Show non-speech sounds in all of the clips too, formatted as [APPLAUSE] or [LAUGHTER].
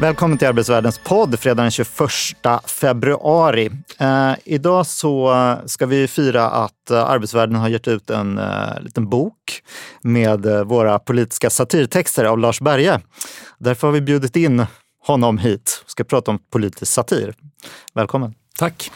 Välkommen till Arbetsvärldens podd fredag den 21 februari. Eh, idag så ska vi fira att eh, Arbetsvärlden har gett ut en eh, liten bok med eh, våra politiska satirtexter av Lars Berge. Därför har vi bjudit in honom hit och ska prata om politisk satir. Välkommen. Tack.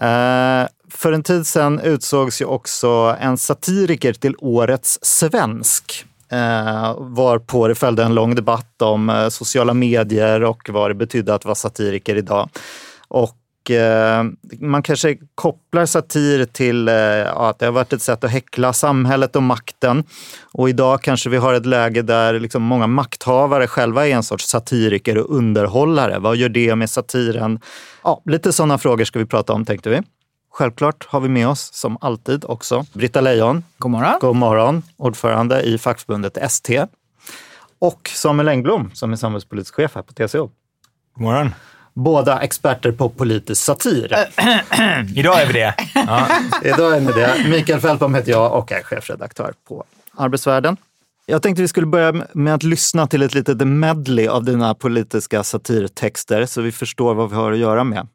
Eh, för en tid sedan utsågs ju också en satiriker till Årets svensk. Eh, varpå det följde en lång debatt om eh, sociala medier och vad det betydde att vara satiriker idag. Och eh, man kanske kopplar satir till eh, att det har varit ett sätt att häckla samhället och makten. Och idag kanske vi har ett läge där liksom många makthavare själva är en sorts satiriker och underhållare. Vad gör det med satiren? Ja, lite sådana frågor ska vi prata om tänkte vi. Självklart har vi med oss som alltid också Britta Lejon. God morgon. God morgon. Ordförande i fackförbundet ST. Och Samuel Engblom som är samhällspolitisk chef här på TCO. God morgon. Båda experter på politisk satir. Idag är vi det. [LAUGHS] Ja. Idag är ni det. Mikael Fältbom heter jag och är chefredaktör på Arbetsvärlden. Jag tänkte vi skulle börja med att lyssna till ett litet medley av dina politiska satirtexter så vi förstår vad vi har att göra med.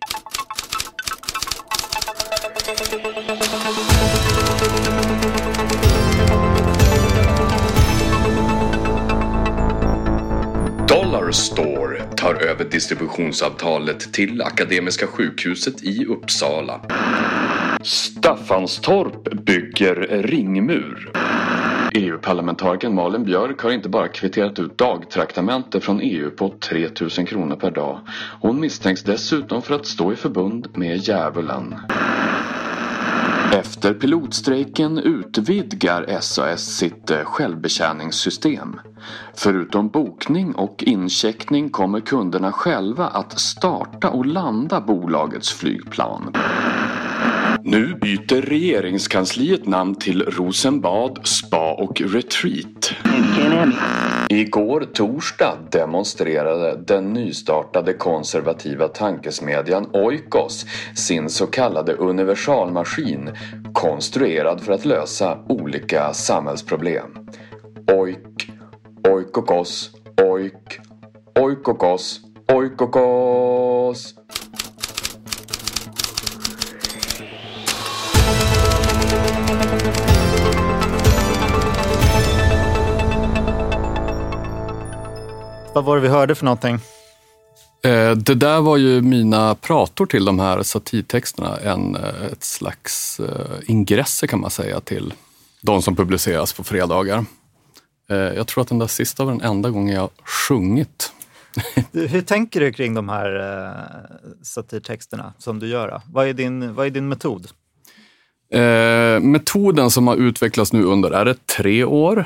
Store tar över distributionsavtalet till Akademiska sjukhuset i Uppsala. Staffanstorp bygger ringmur. EU-parlamentarikern Malin Björk har inte bara kvitterat ut dagtraktamente från EU på 3 000 kronor per dag. Hon misstänks dessutom för att stå i förbund med djävulen. Efter pilotstrejken utvidgar SAS sitt eh, självbetjäningssystem. Förutom bokning och incheckning kommer kunderna själva att starta och landa bolagets flygplan. Nu byter regeringskansliet namn till Rosenbad Spa och Retreat. Igår torsdag demonstrerade den nystartade konservativa tankesmedjan Oikos sin så kallade universalmaskin konstruerad för att lösa olika samhällsproblem. Oik, oikokos, oik, oikokos, oikokos. Vad var det vi hörde för någonting? Eh, Det där var ju mina prator till de här satirtexterna. En, eh, ett slags eh, ingresser kan man säga till de som publiceras på fredagar. Jag tror att den där sista var den enda gången jag sjungit. Du, Hur tänker du kring de här satirtexterna som du gör? Vad, är din, vad är din metod? Eh, metoden som har utvecklats nu under, är det tre år?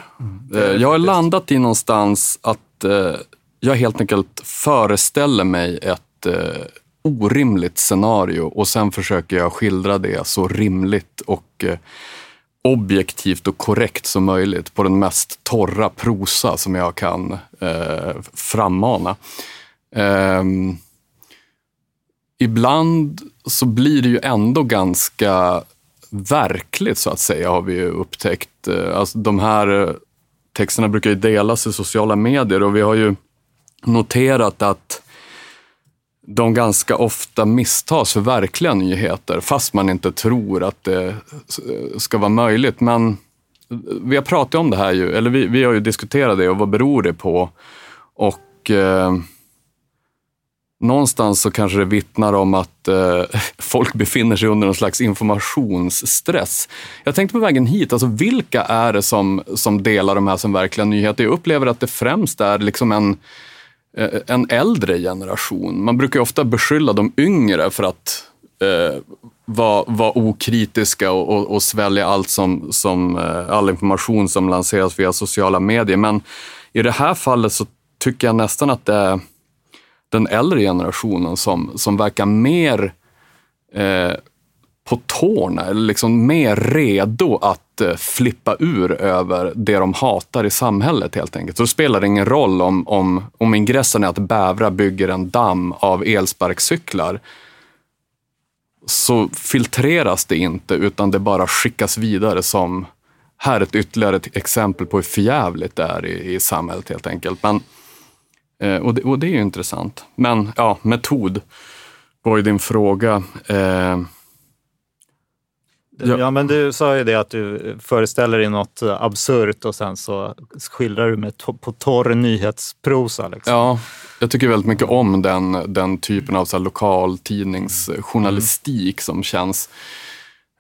Eh, jag har landat i någonstans att eh, jag helt enkelt föreställer mig ett eh, orimligt scenario och sen försöker jag skildra det så rimligt och eh, objektivt och korrekt som möjligt på den mest torra prosa som jag kan eh, frammana. Eh, ibland så blir det ju ändå ganska verkligt så att säga har vi ju upptäckt. Eh, alltså, de här eh, texterna brukar ju delas i sociala medier och vi har ju noterat att de ganska ofta misstas för verkliga nyheter fast man inte tror att det ska vara möjligt. Men vi har pratat om det här ju, eller vi, vi har ju diskuterat det och vad beror det på? Och eh, någonstans så kanske det vittnar om att eh, [LAUGHS] folk befinner sig under någon slags informationsstress. Jag tänkte på vägen hit, alltså vilka är det som, som delar de här som verkliga nyheter? Jag upplever att det främst är liksom en, eh, Eh, en äldre generation. Man brukar ju ofta beskylla de yngre för att eh, vara, var okritiska och, och, och svälja allt som, som, eh, all information som lanseras via sociala medier. Men i det här fallet så tycker jag nästan att det är den äldre generationen som, som verkar mer eh, på tårna, eller liksom mer redo att Eh, flippa ur över det de hatar i samhället helt enkelt. Så det spelar ingen roll om, om, om ingressen är att bävra bygger en damm av elsparkcyklar så filtreras det inte utan det bara skickas vidare som här är ett ytterligare ett exempel på hur förjävligt det är i, i samhället helt enkelt. Men, eh, och, det, och det är ju intressant. Men ja, metod var ju din fråga. Eh, Ja. ja. men du sa ju det att du föreställer dig något absurt och sen så skildrar du med to på torr nyhetsprosa. Liksom. Ja, jag tycker väldigt mycket om den, den typen av så här, lokaltidningsjournalistik mm. som känns...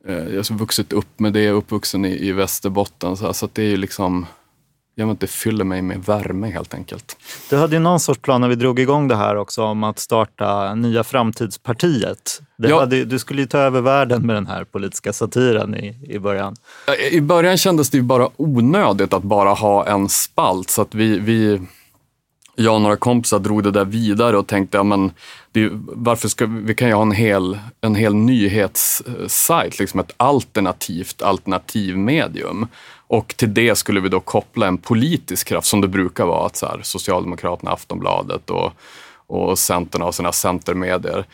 Eh, jag har vuxit upp med det, uppvuxen i, i Västerbotten, så, här, så det är liksom jag vet det fyller mig med värme helt enkelt. Du hade ju någon sorts plan när vi drog igång det här också om att starta Nya Framtidspartiet. Ja. Hade, du skulle ju ta över världen med den här politiska satiren i, i början. I början kändes det ju bara onödigt att bara ha en spalt så att vi, vi jag och några kompisar drog det där vidare och tänkte, ja, men det, varför ska vi, vi kan ju ha en hel, en hel nyhetssajt, liksom ett alternativt alternativmedium. Och till det skulle vi då koppla en politisk kraft som det brukar vara, att så här, Socialdemokraterna, Aftonbladet och, och Centern har sina centermedier.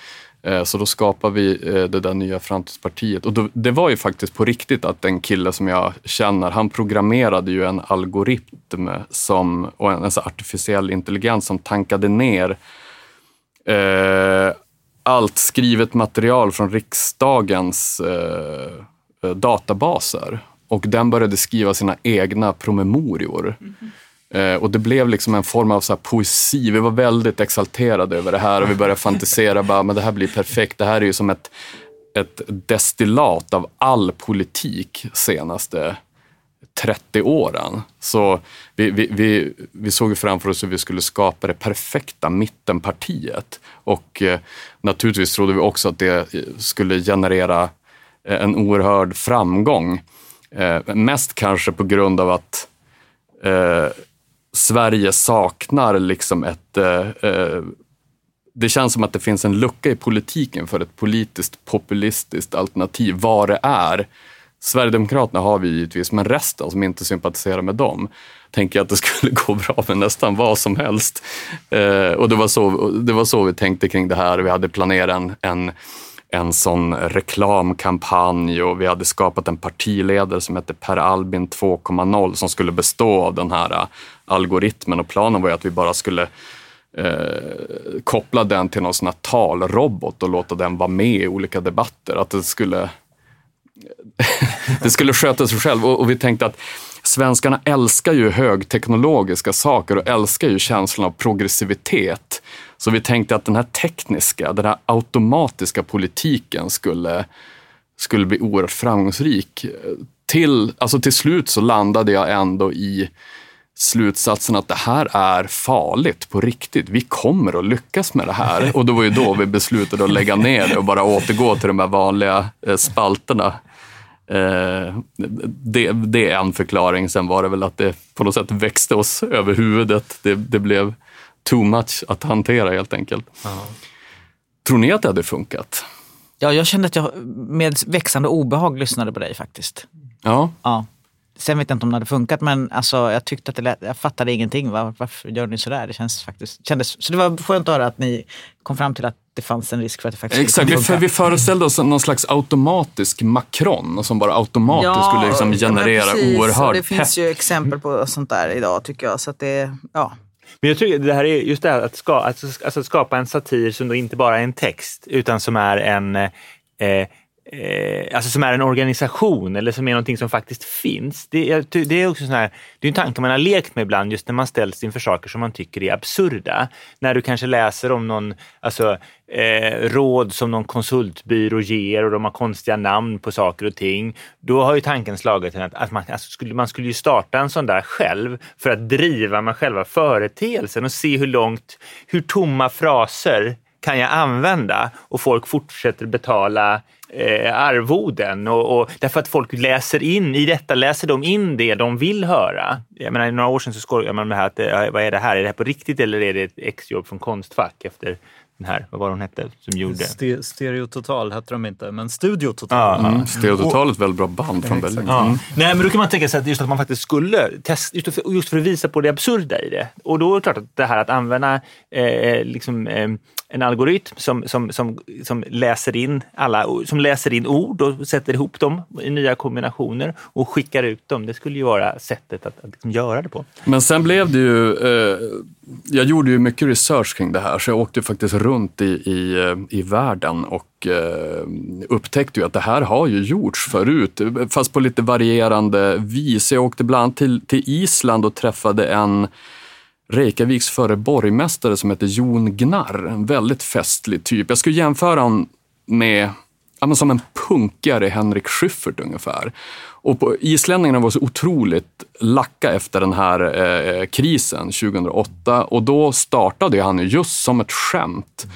Eh, så då skapar vi eh, det där nya framtidspartiet. Och då, det var ju faktiskt på riktigt att en kille som jag känner, han programmerade ju en algoritm som, och en, alltså artificiell intelligens som tankade ner eh, allt skrivet material från riksdagens eh databaser och den började skriva sina egna promemorior. Mm -hmm. Eh, och det blev liksom en form av så poesi. Vi var väldigt exalterade över det här och vi började fantisera, bara, men det här blir perfekt. Det här är ju som ett, ett destillat av all politik senaste 30 åren. Så vi, vi, vi, vi såg framför oss hur vi skulle skapa det perfekta mittenpartiet. Och eh, naturligtvis trodde vi också att det eh, skulle generera eh, en oerhörd framgång. Eh, mest kanske på grund av att eh, Sverige saknar liksom ett... Eh, eh, det känns som att det finns en lucka i politiken för ett politiskt populistiskt alternativ, vad det är. Sverigedemokraterna har vi givetvis, men resten som inte sympatiserar med dem tänker jag att det skulle gå bra med nästan vad som helst. Eh, och det var, så, det var så vi tänkte kring det här. Vi hade planerat en, en en sån reklamkampanj och vi hade skapat en partiledare som hette Per Albin 2.0 som skulle bestå av den här äh, algoritmen och planen var ju att vi bara skulle eh, koppla den till någon sån här talrobot och låta den vara med i olika debatter. Att det skulle, [LAUGHS] det skulle sköta sig själv och, och vi tänkte att svenskarna älskar ju högteknologiska saker och älskar ju känslan av progressivitet. Så vi tänkte att den här tekniska, den här automatiska politiken skulle, skulle bli oerhört framgångsrik. Till, alltså till slut så landade jag ändå i slutsatsen att det här är farligt på riktigt. Vi kommer att lyckas med det här. Och det var ju då vi beslutade att lägga ner det och bara återgå till de här vanliga eh, spalterna. Eh, det, det är en förklaring. Sen var det väl att det på något sätt växte oss över huvudet. Det, det blev too much att hantera helt enkelt. Ja. Tror ni att det hade funkat? Ja, jag kände att jag med växande obehag lyssnade på dig faktiskt. Ja. ja. Sen vet jag inte om det hade funkat, men alltså, jag tyckte att det lät, jag fattade ingenting. Var, varför gör ni sådär? Det känns faktiskt, kändes, så det var skönt att höra att ni kom fram till att det fanns en risk för att det faktiskt Exakt, skulle funka. vi föreställde oss någon slags automatisk Macron som bara automatiskt ja, skulle liksom generera ja, precis, oerhörd Det finns ju exempel på sånt där idag tycker jag. Så att det, ja. Men jag tycker det här är just det här att, ska, alltså, att skapa en satir som då inte bara är en text utan som är en eh, eh, alltså som är en organisation eller som är någonting som faktiskt finns. Det, det är också sån här, det är en tanke man har lekt med ibland just när man ställs inför saker som man tycker är absurda. När du kanske läser om någon, alltså eh, råd som någon konsultbyrå ger och de har konstiga namn på saker och ting. Då har ju tanken slagit att, att man, alltså skulle, man skulle ju starta en sån där själv för att driva med själva företeelsen och se hur långt, hur tomma fraser kan jag använda och folk fortsätter betala eh, arvoden. Och, och, därför att folk läser in, i detta läser de in det de vill höra. Jag menar, I några år sedan så skojade man med det här, att, vad är det här? Är det här på riktigt eller är det ett exjobb från Konstfack efter den här, vad var hon hette, som gjorde... Ste- Stereo Total hette de inte, men Studio Total. Ja, Mm. Stereototal är ett väldigt bra band från Berlin. Ja. Mm. Nej, men då kan man tänka sig att just att man faktiskt skulle testa, just för, just för att visa på det absurda i det. Och då är det klart att det här att använda eh, liksom, eh, en algoritm som, som, som, som, läser in alla, som läser in ord och sätter ihop dem i nya kombinationer och skickar ut dem. Det skulle ju vara sättet att, att liksom göra det på. Men sen blev det ju, eh, jag gjorde ju mycket research kring det här så jag åkte faktiskt runt i, i, eh, i världen och eh, upptäckte ju att det här har ju gjorts förut, fast på lite varierande vis. Jag åkte bland annat till, till Island och träffade en Reykjaviks före borgmästare som heter Jon Gnarr. En väldigt festlig typ. Jag skulle jämföra honom med ja, men som en punkare Henrik Schyffert ungefär. Och på, islänningarna var så otroligt lacka efter den här eh, krisen 2008 och då startade han just som ett skämt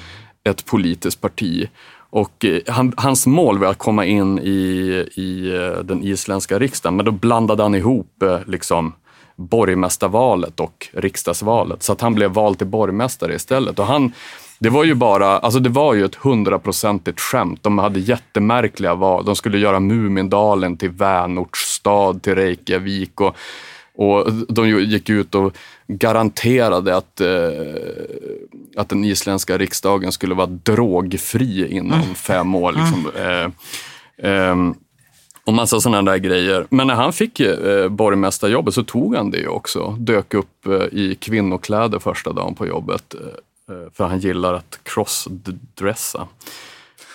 ett politiskt parti. Och eh, han, hans mål var att komma in i, i eh, den isländska riksdagen, men då blandade han ihop eh, liksom borgmästarvalet och riksdagsvalet. Så att han blev vald till borgmästare istället. Och han, det var ju bara, alltså det var ju ett hundraprocentigt skämt. De hade jättemärkliga val. De skulle göra Mumindalen till vänortsstad till Reykjavik. Och, och de gick ut och garanterade att, eh, att den isländska riksdagen skulle vara drogfri inom fem år. Liksom. Eh, ehm, och massa sådana där grejer. Men när han fick eh, borgmästarjobbet så tog han det ju också. Dök upp eh, i kvinnokläder första dagen på jobbet. Eh, för han gillar att crossdressa.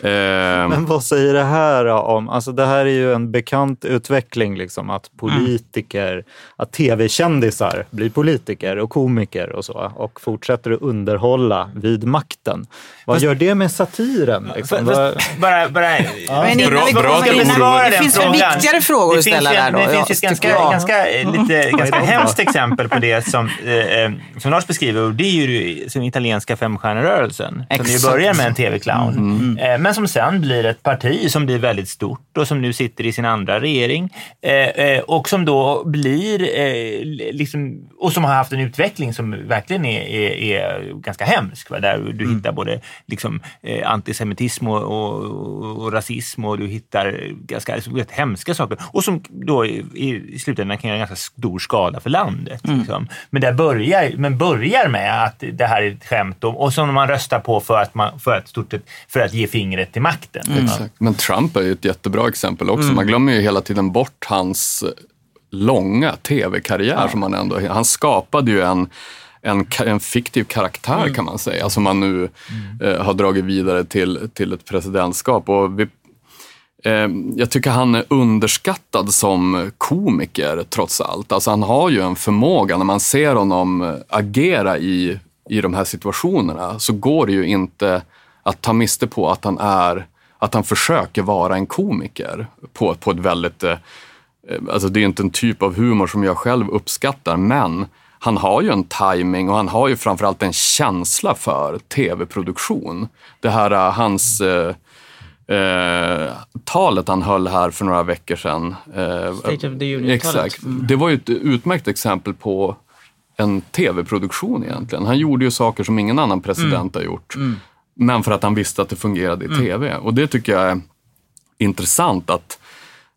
Men vad säger det här om, alltså det här är ju en bekant utveckling, liksom, att politiker, att tv-kändisar blir politiker och komiker och så och fortsätter att underhålla vid makten. Vad gör det med satiren? Liksom? Fast- fast bara, bara, Men innan Bra- vi bra oroar det den finns väl viktigare frågor Det att ställa där då? Det Ja, finns ett ganska, ganska, eh, lite, ganska hemskt exempel på det som, eh, eh, som Lars beskriver och det är ju den italienska femstjärnerörelsen. Som ju börjar med en tv-clown. Eh, men som sen blir ett parti som blir väldigt stort och som nu sitter i sin andra regering. Eh, eh, och som då blir, eh, liksom, och som har haft en utveckling som verkligen är, är, är ganska hemsk. Va? Där du hittar både liksom, eh, antisemitism och, och, och rasism och du hittar ganska alltså, rätt hemska saker. Och som då i, i slutändan kan göra ganska stor skada för landet. Liksom. Men, det börjar, men börjar med att det här är ett skämt och, och som man röstar på för att, man, för att, stort för att ge fingret till makten. Exakt. Men Trump är ju ett jättebra exempel också. Man glömmer ju hela tiden bort hans långa tv-karriär som han ändå... Han skapade ju en, en, en fiktiv karaktär kan man säga, som han nu eh, har dragit vidare till, till ett presidentskap. Och vi, eh, jag tycker han är underskattad som komiker trots allt. Alltså han har ju en förmåga, när man ser honom eh, agera i, i de här situationerna, så går det ju inte att ta miste på att han är att han försöker vara en komiker på, på ett väldigt... Eh, alltså det är inte en typ av humor som jag själv uppskattar, men han har ju en timing och han har ju framförallt en känsla för tv-produktion. Det här, eh, hans eh, eh, talet han höll här för några veckor sedan. Eh, State of the Union-talet. Exakt. Det var ju ett utmärkt exempel på en tv-produktion egentligen. Han gjorde ju saker som ingen annan president har gjort. Men för att han visste att det fungerade i tv. Och det tycker jag är intressant att,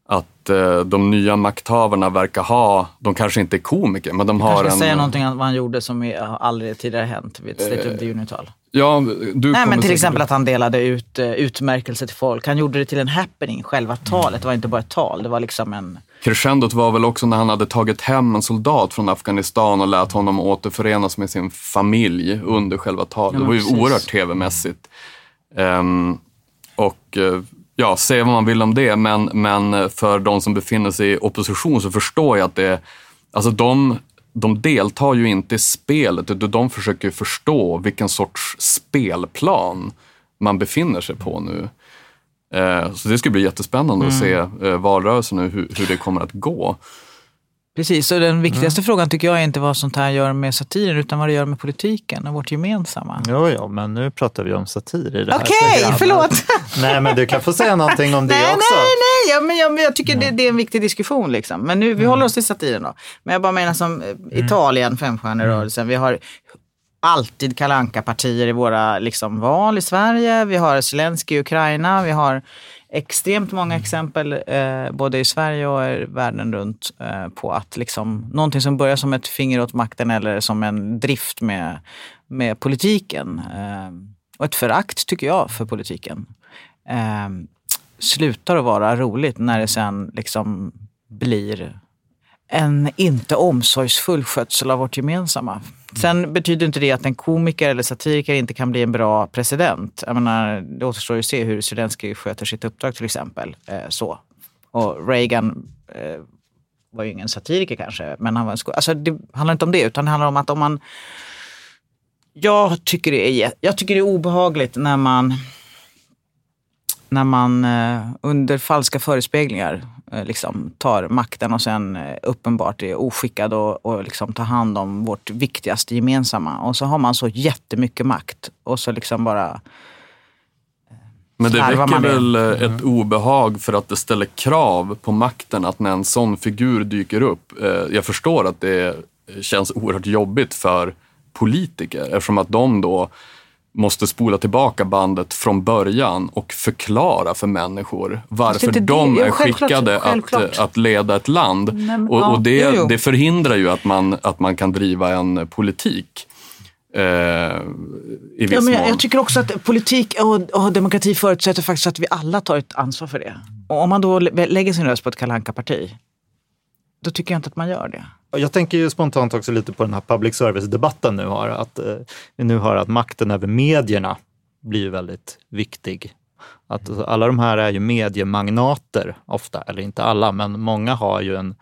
att eh, de nya makthavarna verkar ha, de kanske inte är komiker, men de har Jag ska en... säga någonting om vad han gjorde som har aldrig tidigare hänt vid ett State of the Union-tal. Ja, du Nej, men till exempel att han delade ut uh, utmärkelser till folk. Han gjorde det till en happening, själva talet. Det var inte bara ett tal, det var liksom en... Crescendot var väl också när han hade tagit hem en soldat från Afghanistan och lät honom återförenas med sin familj under själva talet. Ja, det var ju precis. oerhört tv-mässigt. Ehm, och eh, ja, säga vad man vill om det, men, men för de som befinner sig i opposition så förstår jag att det, alltså de, de deltar ju inte i spelet, utan de försöker förstå vilken sorts spelplan man befinner sig på nu. Eh, Så det ska bli jättespännande att se eh, valrörelsen nu, hur, hur det kommer att gå. Precis, och den viktigaste frågan tycker jag är inte vad sånt här gör med satiren, utan vad det gör med politiken och vårt gemensamma. Jo, ja, men nu pratar vi om satir i det här Okej, programmet. förlåt. [LAUGHS] Nej, men du kan få säga någonting om det nej, också. nej, nej, ja, men jag, men jag tycker det, det är en viktig diskussion. Liksom. Men nu, vi håller oss till satiren då. Men jag bara menar som eh, Italien, femstjärnerörelsen. Vi har alltid kalanka partier i våra liksom, val i Sverige. Vi har Zelensky i Ukraina. Vi har extremt många exempel eh, både i Sverige och i världen runt eh, på att liksom, någonting som börjar som ett finger åt makten eller som en drift med, med politiken eh, och ett förakt, tycker jag, för politiken eh, slutar att vara roligt när det sen liksom blir en inte omsorgsfull skötsel av vårt gemensamma. Sen betyder inte det att en komiker eller satiriker inte kan bli en bra president. Jag menar, det återstår ju att se hur Zelenskyj sköter sitt uppdrag till exempel. Eh, så. Och Reagan eh, var ju ingen satiriker kanske, men han var en sko- alltså, Det handlar inte om det, utan det handlar om att om man... Jag tycker det är, jag tycker det är obehagligt när man när man eh, under falska förespeglingar liksom, tar makten och sen eh, uppenbart är oskickad och, och liksom tar hand om vårt viktigaste gemensamma. Och så har man så jättemycket makt och så liksom bara Men det väcker det. väl eh, ett obehag för att det ställer krav på makten att när en sån figur dyker upp. eh, Jag förstår att det känns oerhört jobbigt för politiker eftersom att de då måste spola tillbaka bandet från början och förklara för människor varför det. de är självklart, skickade självklart. att, att leda ett land. men, och ja, och det, jo, jo. det förhindrar ju att man, att man kan driva en politik. Eh, I viss Ja, men jag, mån. jag tycker också att politik och, och demokrati förutsätter faktiskt att vi alla tar ett ansvar för det. Och om man då lä- lägger sin röst på ett kalanka parti då tycker jag inte att man gör det. Jag tänker ju spontant också lite på den här public service-debatten nu har. Att vi nu har att makten över medierna blir väldigt viktig. Att alltså, alla de här är ju mediemagnater ofta, eller inte alla, men många har ju en,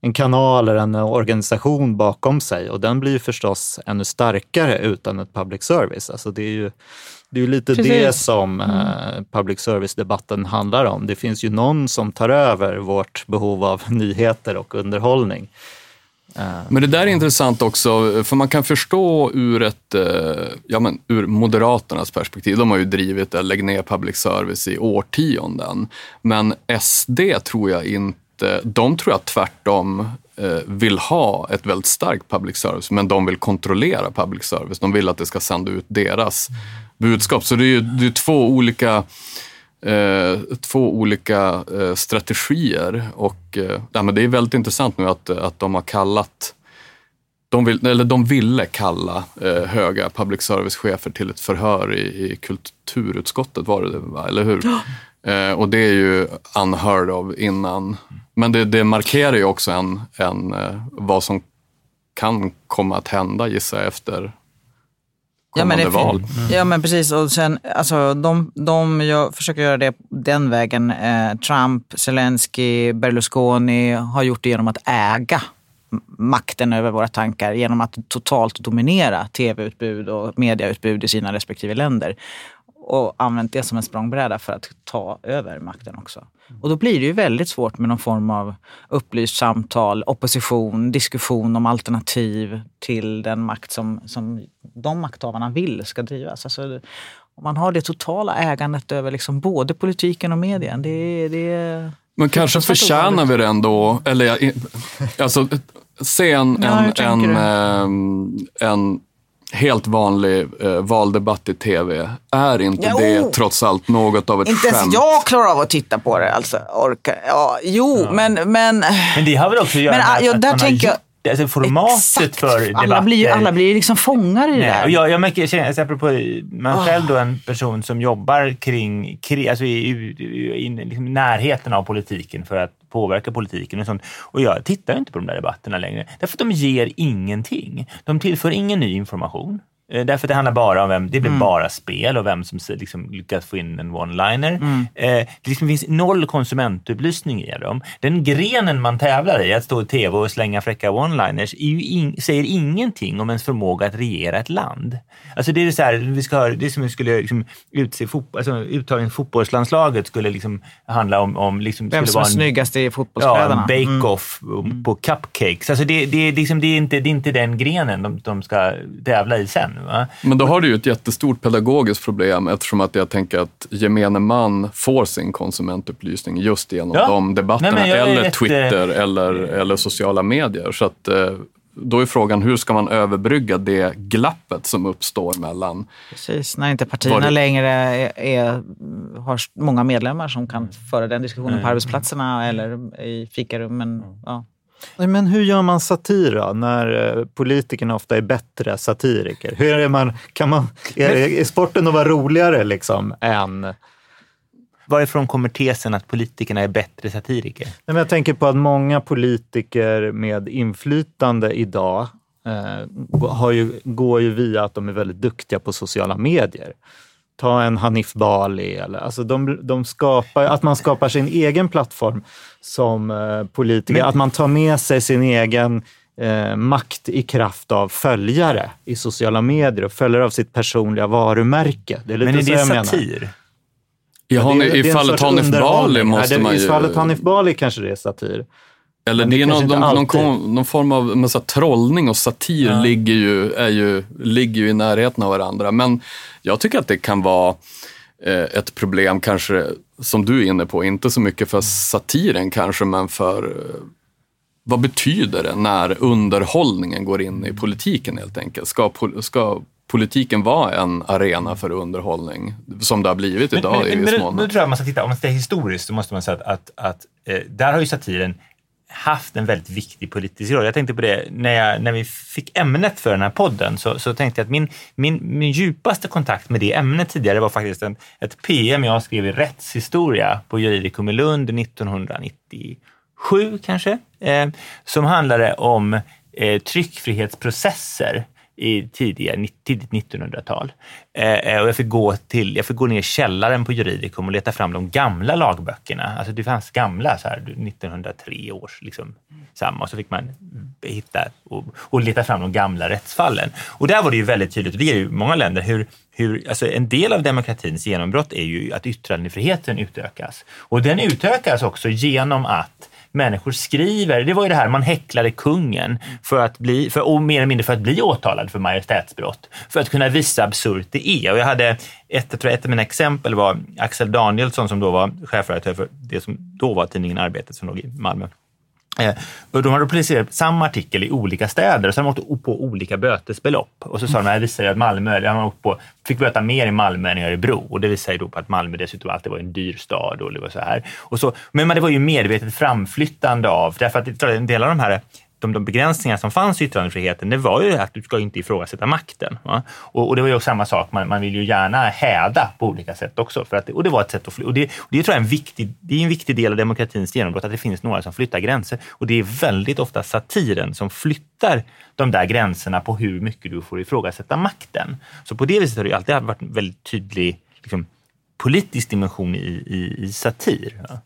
en kanal eller en organisation bakom sig och den blir ju förstås ännu starkare utan ett public service. Alltså det är ju, det är lite Precis. det som eh, public service-debatten handlar om. Det finns ju någon som tar över vårt behov av [LAUGHS] nyheter och underhållning. Men det där är intressant också, för man kan förstå ur ett, eh, ja men ur Moderaternas perspektiv, de har ju drivit det, lägg ner public service i årtionden. Men SD tror jag inte, de tror jag tvärtom eh, vill ha ett väldigt starkt public service, men de vill kontrollera public service. De vill att det ska sända ut deras budskap. Så det är ju det är två olika eh, två olika eh, strategier och eh, men det är väldigt intressant nu att, att de har kallat de, vill, eller de ville kalla eh, höga public service-chefer till ett förhör i, i kulturutskottet, var det eller hur? Eh, och det är ju unheard of innan. Men det, det markerar ju också en, en, eh, vad som kan komma att hända, gissar jag, efter Ja men, kommande det är val. fint. ja men precis, och sen, alltså, de, de jag försöker göra det den vägen. Eh, Trump, Zelensky, Berlusconi har gjort det genom att äga makten över våra tankar genom att totalt dominera tv-utbud och mediautbud i sina respektive länder. Och använt det som en språngbräda för att ta över makten också. Och då blir det ju väldigt svårt med någon form av upplyst samtal, opposition, diskussion om alternativ till den makt som, som de makthavarna vill ska drivas. Alltså, om man har det totala ägandet över liksom både politiken och medien, det, det Men kanske förtjänar vi det ändå, eller alltså se en, en, en, eh, en helt vanlig eh, valdebatt i tv. Är inte Jo. det trots allt något av ett Inte ens skämt? jag klarar av att titta på det. Alltså, orkar. Ja, jo, men, men... Men det har väl också att göra Men, med att, ja, att där man tänker har jag- gjort det. Alltså formatet Exakt. för debatter. alla blir ju alla blir liksom fångar i det Nej, där. och jag, jag märker, jag känner, alltså, apropå man själv då en person som jobbar kring, kring alltså i, i, i liksom närheten av politiken för att påverka politiken och sånt. Och jag tittar ju inte på de där debatterna längre. Därför att de ger ingenting. De tillför ingen ny information. Eh, Därför att det handlar bara om vem, det blir bara spel och vem som liksom lyckas få in en one-liner. Eh, det liksom finns noll konsumentupplysning i dem. Den grenen man tävlar i, att stå i tv och slänga fräcka one-liners, in, säger ingenting om ens förmåga att regera ett land. Alltså det är så här, vi ska ha, det är som vi skulle liksom utse fotboll, alltså uttagning fotbollslandslaget skulle liksom handla om, om liksom, Vem som är snyggast i Ja, fotbollskläderna. en bake-off på cupcakes. Alltså det, det, är liksom, det, är inte, det är inte den grenen de, de ska tävla i sen. Va? Men då har du ju ett jättestort pedagogiskt problem eftersom att jag tänker att gemene man får sin konsumentupplysning just genom Ja. de debatterna Nej, eller rätt, Twitter eller, eller sociala medier. Så att, eh, då är frågan hur ska man överbrygga det glappet som uppstår mellan... Precis, när inte partierna det- längre är, är, har många medlemmar som kan föra den diskussionen Mm. på arbetsplatserna eller i fikarummen. Ja. Men hur gör man satir då, när eh, politikerna ofta är bättre satiriker? Hur är man, kan man, är, är sporten att vara roligare liksom än... Varifrån kommer tesen att politikerna är bättre satiriker? Nej, men jag tänker på att många politiker med inflytande idag eh, har ju, går ju via att de är väldigt duktiga på sociala medier. Ta en Hanif Bali, eller, alltså de, de skapar, att man skapar sin egen plattform som eh, politiker. Men- att man tar med sig sin egen eh, makt i kraft av följare i sociala medier och följare av sitt personliga varumärke. Det är lite Men är så det jag menar. satir? I, Ja, det I det fallet Hanif Bali måste Nej, det, man ju... I fallet Hanif Bali kanske det är satir. Eller det det är någon, kanske någon, någon, alltid. kom- någon form av men så trollning och satir Ja. ligger, ju, är ju, ligger ju i närheten av varandra. Men jag tycker att det kan vara eh, ett problem kanske, som du är inne på, inte så mycket för satiren kanske, men för eh, vad betyder det när underhållningen går in i politiken helt enkelt? Ska, pol- ska politiken vara en arena för underhållning, som det har blivit idag men, i men, viss men, mån? nu tror jag man ska titta, om man tittar historiskt så måste man säga att, att, att eh, där har ju satiren haft en väldigt viktig politisk roll. Jag tänkte på det när, jag, när vi fick ämnet för den här podden så, så tänkte jag att min, min, min djupaste kontakt med det ämnet tidigare var faktiskt en, ett PM jag skrev i rättshistoria på Juridikum i Lund 1997 kanske, eh, som handlade om eh, tryckfrihetsprocesser i tidiga, tidigt 1900-tal. Eh, eh, och jag fick, gå till, jag fick gå ner i källaren på Juridicum och leta fram de gamla lagböckerna. Alltså det fanns gamla, så här, 1903 års, liksom, samma. Och så fick man hitta och, och leta fram de gamla rättsfallen. Och där var det ju väldigt tydligt, och det är ju i många länder, hur, hur alltså en del av demokratins genombrott är ju att yttrandefriheten utökas. Och den utökas också genom att människor skriver, det var ju det här, man häcklade kungen för att bli, för, och mer eller mindre för att bli åtalad för majestätsbrott, för att kunna visa hur absurt det är. Och jag hade, ett, jag tror ett av mina exempel var Axel Danielsson som då var chefredaktör för det som då var tidningen Arbetet som låg i Malmö. Eh, och de hade publicerat samma artikel i olika städer och så hade de åkt på olika bötesbelopp. Och så sa de, det visar ju att Malmö, eller han åkt på, fick böta mer i Malmö än i Örebro. Och det visar ju då på att Malmö dessutom alltid var en dyr stad. Och det var så här. Och så, men det var ju medvetet framflyttande av, därför att en del av de här de, de begränsningar som fanns i yttrandefriheten, det var ju att du ska inte ifrågasätta makten. Va? Och, och det var ju samma sak, man, man vill ju gärna häda på olika sätt också. För att, det- och det var ett sätt att fly, och det, och det tror jag är en viktig, det är en viktig del av demokratins genombrott, att det finns några som flyttar gränser. Och det är väldigt ofta satiren som flyttar de där gränserna på hur mycket du får ifrågasätta makten. Så på det viset har det ju alltid varit en väldigt tydlig liksom, politisk dimension i, i, i satir. Ja.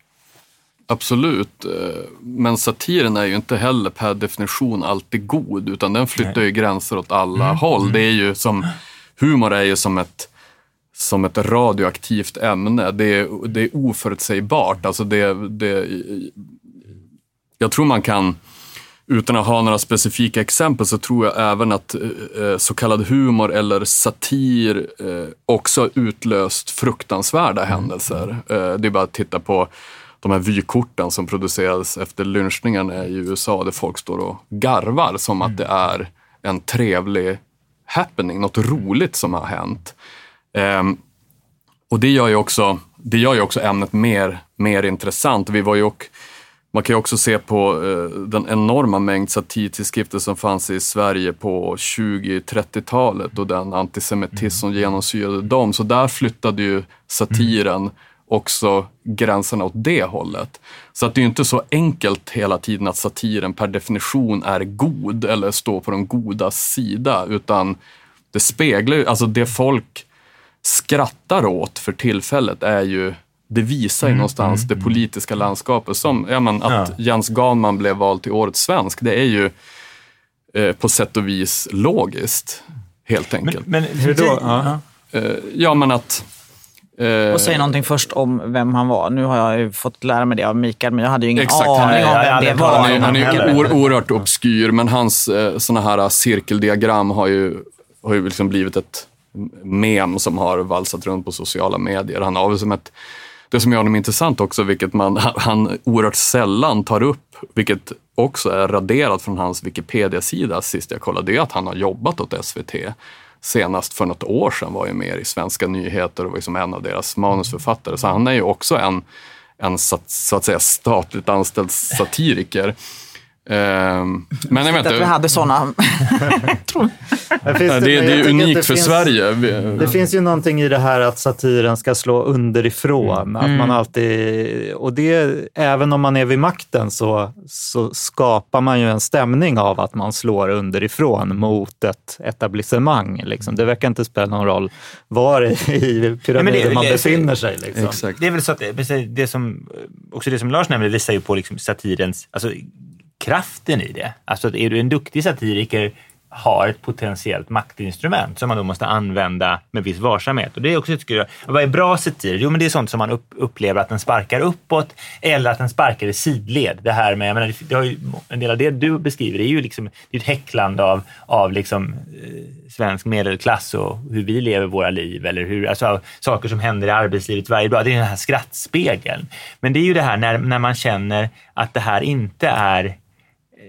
Absolut, eh, men satiren är ju inte heller per definition alltid god, utan den flyttar ju gränser åt alla håll. Det är ju som, humor är ju som ett, som ett radioaktivt ämne. Det är, det är oförutsägbart. Alltså det, det, jag tror man kan, utan att ha några specifika exempel, så tror jag även att eh, så kallad humor eller satir eh, också utlöst fruktansvärda händelser. Eh, det är bara att titta på de här vykorten som producerades efter lynchningarna i USA, där folk står och garvar som att det är en trevlig happening, något roligt som har hänt. Ehm, och det gör ju också, det gör ju också ämnet mer, mer intressant. Vi var ju och, man kan ju också se på eh, den enorma mängd satirtidskrifter som fanns i Sverige på 20-30-talet och den antisemitism som genomsyrade dem. Så där flyttade ju satiren också gränserna åt det hållet. Så att det är ju inte så enkelt hela tiden att satiren per definition är god eller står på de godas sida, utan det speglar ju, alltså det folk skrattar åt för tillfället är ju, det visar ju någonstans det politiska landskapet. Som ja, men, att Ja. Jens Ganman blev vald till Årets svensk, det är ju eh, på sätt och vis logiskt, helt enkelt. Men, Hur då? Ja. Eh, ja, men att... eh, Och säg någonting först om vem han var. Nu har jag ju fått lära mig det av Mikael, men jag hade ju ingen Exakt, aning om vem det var. Han är, han är oer- oerhört obskyr, men hans eh, såna här cirkeldiagram har ju, har ju liksom blivit ett mem som har valsat runt på sociala medier. Han har som ett det som gör honom intressant också, vilket man, han oerhört sällan tar upp, vilket också är raderat från hans Wikipedia-sida sist jag kollade, det är att han har jobbat åt SVT. Senast för något år sedan var ju med i Svenska nyheter och var liksom en av deras manusförfattare. Så han är ju också en, en så, så att säga statligt anställd satiriker. Ehm, men jag vet Att vi inte, hade sådana. [LAUGHS] Det, det, det är unikt det för finns- Sverige. Det finns ju någonting i det här att satiren ska slå underifrån. Att man alltid, och det, även om man är vid makten så, så skapar man ju en stämning av att man slår underifrån mot ett etablissemang. Liksom. Det verkar inte spela någon roll var i pyramiden Nej, men det- man det- befinner sig. Liksom. Exakt. Det är väl så att det, det som, också det som Lars nämnde visar ju på liksom satirens, alltså kraften i det. Alltså att är du en duktig satiriker har ett potentiellt maktinstrument som man då måste använda med viss varsamhet. Och det är också, tycker jag, vad är bra satir? Jo, men det är sånt som man upp, upplever att den sparkar uppåt eller att den sparkar i sidled. Det här med, jag menar, det har ju, en del av det du beskriver är ju liksom, det är ett häcklande av, av liksom, eh, svensk medelklass och hur vi lever våra liv eller hur, alltså, saker som händer i arbetslivet varje dag. Det är den här skrattspegeln. Men det är ju det här när, när man känner att det här inte är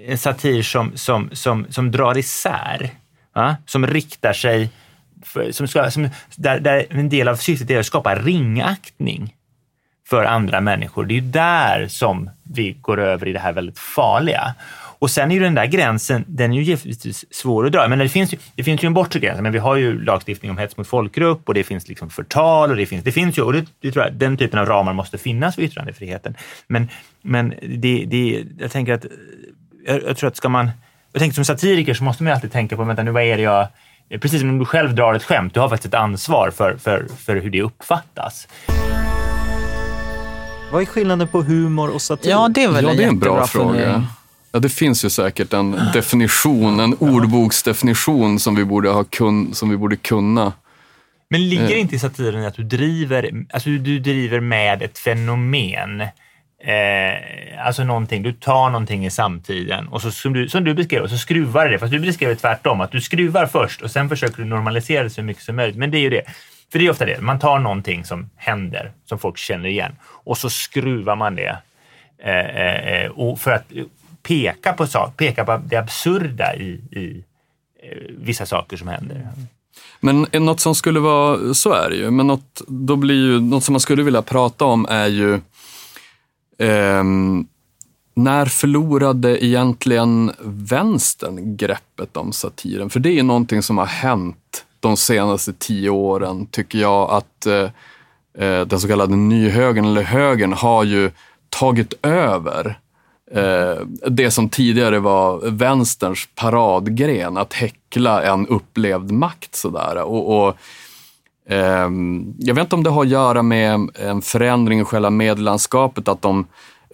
en satir som, som, som, som drar isär, va? som riktar sig, för, som ska, som, där, där en del av syftet är att skapa ringaktning för andra människor. Det är ju där som vi går över i det här väldigt farliga. Och sen är ju den där gränsen, den är ju givetvis svår att dra. Men det finns ju, det finns ju en bortre gräns. Men vi har ju lagstiftning om hets mot folkgrupp och det finns liksom förtal och det finns, det finns ju, och det, det tror jag, den typen av ramar måste finnas för yttrandefriheten. Men, men det, det, jag tänker att, jag, jag tror att ska man, jag tänker som satiriker så måste man ju alltid tänka på, vänta nu vad är det jag, precis som om du själv drar ett skämt, du har faktiskt ett ansvar för, för, för hur det uppfattas. Vad är skillnaden på humor och satir? Ja, det är väl Ja, en det är en bra fråga. fundering. Ja, det finns ju säkert en definition, en ordboksdefinition som vi borde, ha kun, som vi borde kunna. Men ligger Eh. inte i satiren att du driver, alltså du driver med ett fenomen? Eh, alltså någonting, du tar någonting i samtiden och så som du, som du beskrev, och så skruvar det. Fast du beskrev det tvärtom, att du skruvar först och sen försöker du normalisera det så mycket som möjligt. Men det är ju det. För det är ofta det, man tar någonting som händer, som folk känner igen och så skruvar man det. Eh, eh, eh och för att peka på, sak, peka på det absurda i, i eh, vissa saker som händer. Men något som skulle vara, så är det ju, men något, då blir ju, något som man skulle vilja prata om är ju ehm, när förlorade egentligen vänstern greppet om satiren? För det är ju någonting som har hänt de senaste tio åren, tycker jag, att eh, eh, den så kallade nyhögern, eller högern, har ju tagit över eh, det som tidigare var vänsterns paradgren, att häckla en upplevd makt. Sådär. Och, och, Ehm, jag vet inte om det har att göra med en förändring i själva medielandskapet, att de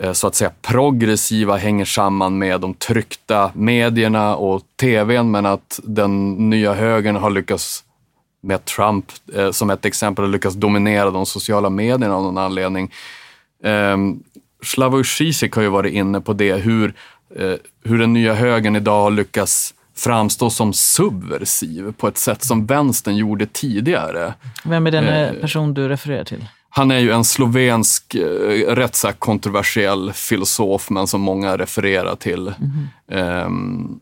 eh, så att säga progressiva hänger samman med de tryckta medierna och tvn, men att den nya högern har lyckats med Trump eh, som ett exempel har lyckats dominera de sociala medierna av någon anledning. Ehm, Slavoj Zizek har ju varit inne på det, hur, eh, hur den nya högern idag har lyckats framstå som subversiv på ett sätt som vänstern gjorde tidigare. Vem är den Eh, eh, person du refererar till? Han är ju en slovensk, eh, rätt så kontroversiell filosof, men som många refererar till. Ehm,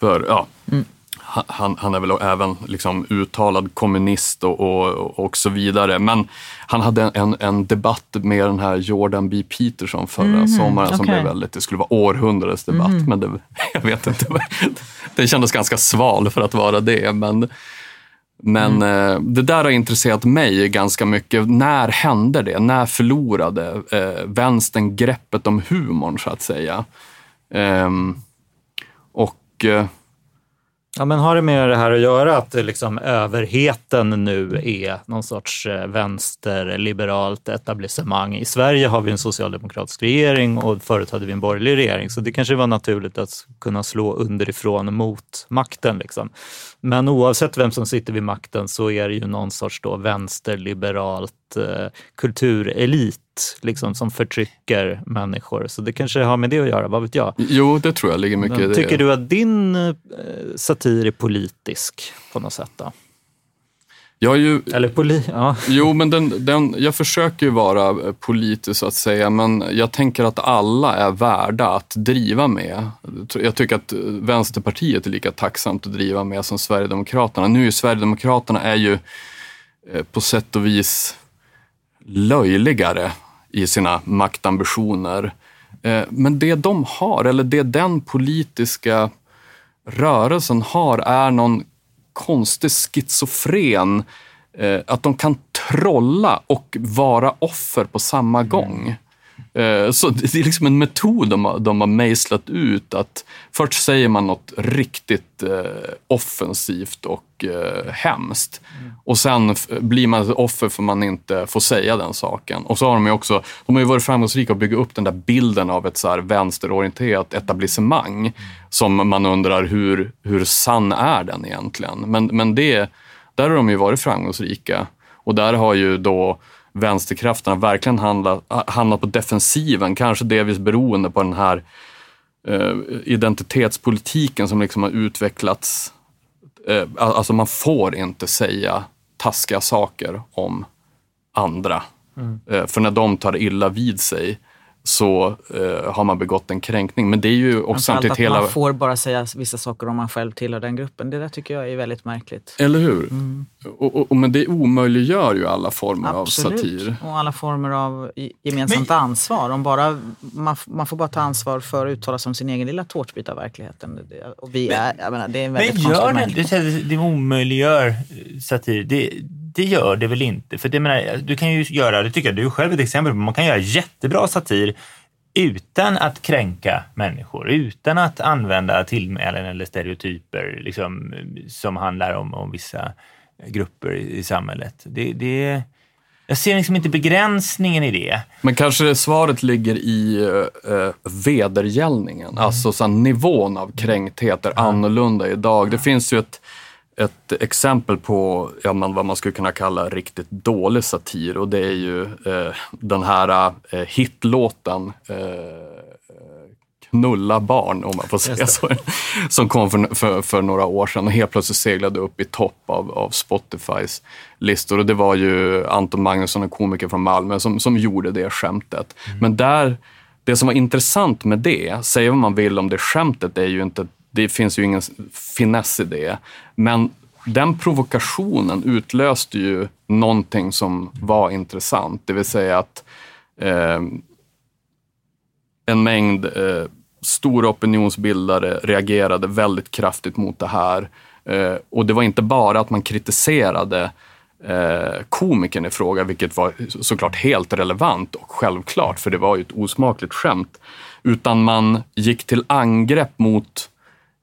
för, ja, han- han, han är väl även liksom uttalad kommunist och, och, och så vidare. Men han hade en, en debatt med den här Jordan B. Peterson förra sommaren som okej. blev väldigt, det skulle vara århundradets debatt, men det, jag vet inte. [LAUGHS] Den kändes ganska sval för att vara det. Men, men eh, det där har intresserat mig ganska mycket. När hände det? När förlorade eh, vänstern greppet om humorn, så att säga? Ehm, och eh, Ja, men har det med det här att göra att eh, liksom överheten nu är någon sorts eh, vänsterliberalt etablissemang? I Sverige har vi en socialdemokratisk regering och förut hade vi en borgerlig regering, så det kanske var naturligt att kunna slå underifrån mot makten. Liksom. Men oavsett vem som sitter vid makten så är det ju någon sorts då vänsterliberalt eh, kulturelit liksom, som förtrycker människor. Så det kanske har med det att göra, vad vet jag? jo, det tror jag ligger mycket i Men det. tycker du att din eh, satir är politisk på något sätt? Då? Jag ju, Eller poli... Ja. jo, men den, den, jag försöker ju vara eh, politisk så att säga, men jag tänker att alla är värda att driva med. Jag tycker att Vänsterpartiet är lika tacksamt att driva med som Sverigedemokraterna. Nu är ju Sverigedemokraterna är ju eh, på sätt och vis löjligare i sina maktambitioner. Eh, Men det de har, eller det den politiska rörelsen har, är någon konstig schizofren, eh, att de kan trolla och vara offer på samma gång. Eh, Så det är liksom en metod de har, de har mejslat ut. att Först säger man något riktigt eh, offensivt och eh, hemskt. Och sen blir man ett offer för man inte får säga den saken. Och så har de ju också de har ju varit framgångsrika att bygga upp den där bilden av ett så här vänsterorienterat etablissemang. Som man undrar hur, hur sann är den egentligen? Men, men det, där har de ju varit framgångsrika. Och där har ju då vänsterkrafterna verkligen hamnat på defensiven. Kanske delvis beroende på den här eh, identitetspolitiken som liksom har utvecklats. Eh, alltså man får inte säga taskiga saker om andra. Eh, för när de tar illa vid sig så eh, har man begått en kränkning. Men det är ju också samtidigt att hela... man får bara säga vissa saker om man själv tillhör den gruppen. Det där tycker jag är väldigt märkligt. Eller hur? Och, och, och, men det omöjliggör ju alla former av Absolut. satir. Och alla former av gemensamt ansvar. Om bara, man, man får bara ta ansvar för att uttala sig om sin egen lilla tårtbit av verkligheten. Det- Och vi är, jag menar, det är en väldigt Men gör det, det, det omöjliggör eh, satir. Det, det gör det väl inte? För det menar, du kan ju göra, det tycker jag du är själv ett exempel på, man kan göra jättebra satir utan att kränka människor, utan att använda tillmälen eller stereotyper liksom, som handlar om, om vissa grupper i, i samhället. Det, det, jag ser liksom inte begränsningen i det. Men kanske svaret ligger i uh, vedergällningen. Alltså så nivån av kränkthet är annorlunda idag. Det finns ju ett, ett exempel på ja, man, vad man skulle kunna kalla riktigt dålig satir och det är ju eh, den här eh, hitlåten eh, Knulla barn, om man får säga så. [LAUGHS] Som kom för, för, för några år sedan och helt plötsligt seglade upp i topp av, av Spotifys listor. Och det var ju Anton Magnusson, en komiker från Malmö, som, som gjorde det skämtet. Men där, det som var intressant med det, säga vad man vill om det skämtet, det, är ju inte, det finns ju ingen finess i det. Men den provokationen utlöste ju någonting som var intressant. Det vill säga att eh, en mängd eh, stora opinionsbildare reagerade väldigt kraftigt mot det här. Eh, och det var inte bara att man kritiserade eh, komikern i fråga, vilket var såklart helt relevant och självklart, för det var ju ett osmakligt skämt. Utan man gick till angrepp mot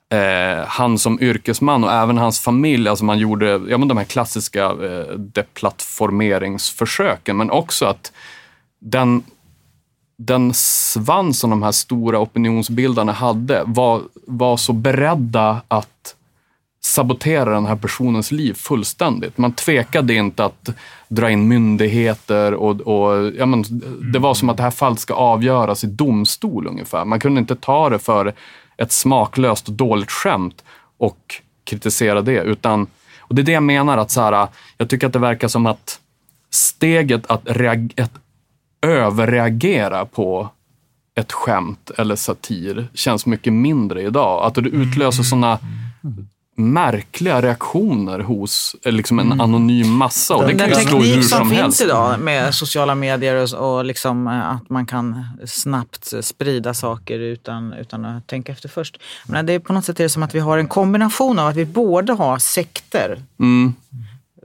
eh, han som yrkesman och även hans familj. Alltså man gjorde ja, men de här klassiska eh, deplattformeringsförsöken, men också att den den svans som de här stora opinionsbildarna hade var, var så beredda att sabotera den här personens liv fullständigt. Man tvekade inte att dra in myndigheter och, och ja, men, det var som att det här fallet ska avgöras i domstol ungefär. Man kunde inte ta det för ett smaklöst och dåligt skämt och kritisera det. Utan, och det är det jag menar, att så här, jag tycker att det verkar som att steget att, att överreagera på ett skämt eller satir känns mycket mindre idag. Att det utlöser sådana märkliga reaktioner hos eh, liksom en anonym massa. Och det kan Den slå hur teknik som som finns helst. idag med sociala medier och, och liksom eh, att man kan snabbt sprida saker utan, utan att tänka efter först. Men det är på något sätt är det som att vi har en kombination av att vi både har sekter, Mm.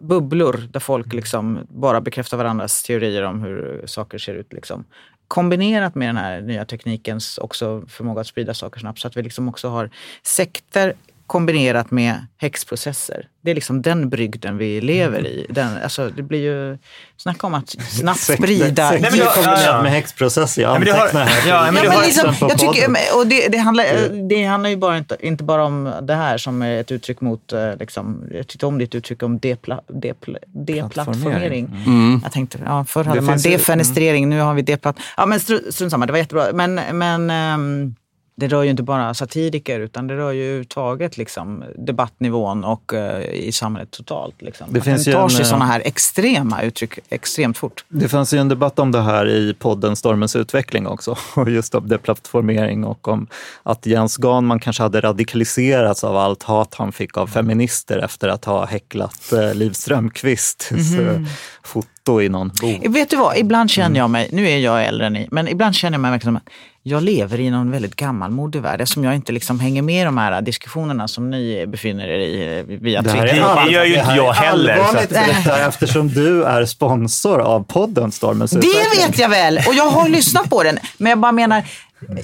bubblor där folk liksom bara bekräftar varandras teorier om hur saker ser ut. Liksom. Kombinerat med den här nya teknikens också förmåga att sprida saker snabbt så att vi liksom också har sekter kombinerat med häxprocesser. Det är liksom den brygden vi lever i. Den, alltså, det blir ju, snacka om att [LAUGHS] snabbt sprida... Nej, men du har- kombinerat med häxprocess. Jag antecknar här. ja, men Ja, du men har- liksom, Exempel jag tycker, och det, det, handlar, det handlar ju bara inte, inte bara om det här som är ett uttryck mot, eh, liksom, jag tyckte om ditt uttryck om depla, depla, deplattformering. Mm. Jag tänkte, ja, förr hade Det man defenestrering, nu har vi deplatt. Ja men stru- strunt samma, det var jättebra. Men, men ehm, det rör ju inte bara satiriker utan det rör ju överhuvudtaget liksom, debattnivån och eh, i samhället totalt. Liksom. Det Att finns den tar en, sig eh, sådana här extrema uttryck extremt fort. Det fanns ju en debatt om det här i podden Stormens utveckling också, [LAUGHS] och just om deplattformering och om att Jens Ganman kanske hade radikaliserats av allt hat han fick av feminister efter att ha häcklat eh, Liv Strömquists eh, foto i någon bok. Vet du vad, ibland känner Mm. jag mig, nu är jag äldre än ni, men ibland känner jag mig verkligen som jag lever i någon väldigt gammalmodig värld eftersom jag inte liksom hänger med i de här diskussionerna som ni befinner er i eh, via Det här Twitter. är, Det gör ju det inte jag heller, så allvarligt Britta, eftersom du är sponsor av podden Stormens Det vet jag väl och jag har lyssnat på den. Men jag bara menar,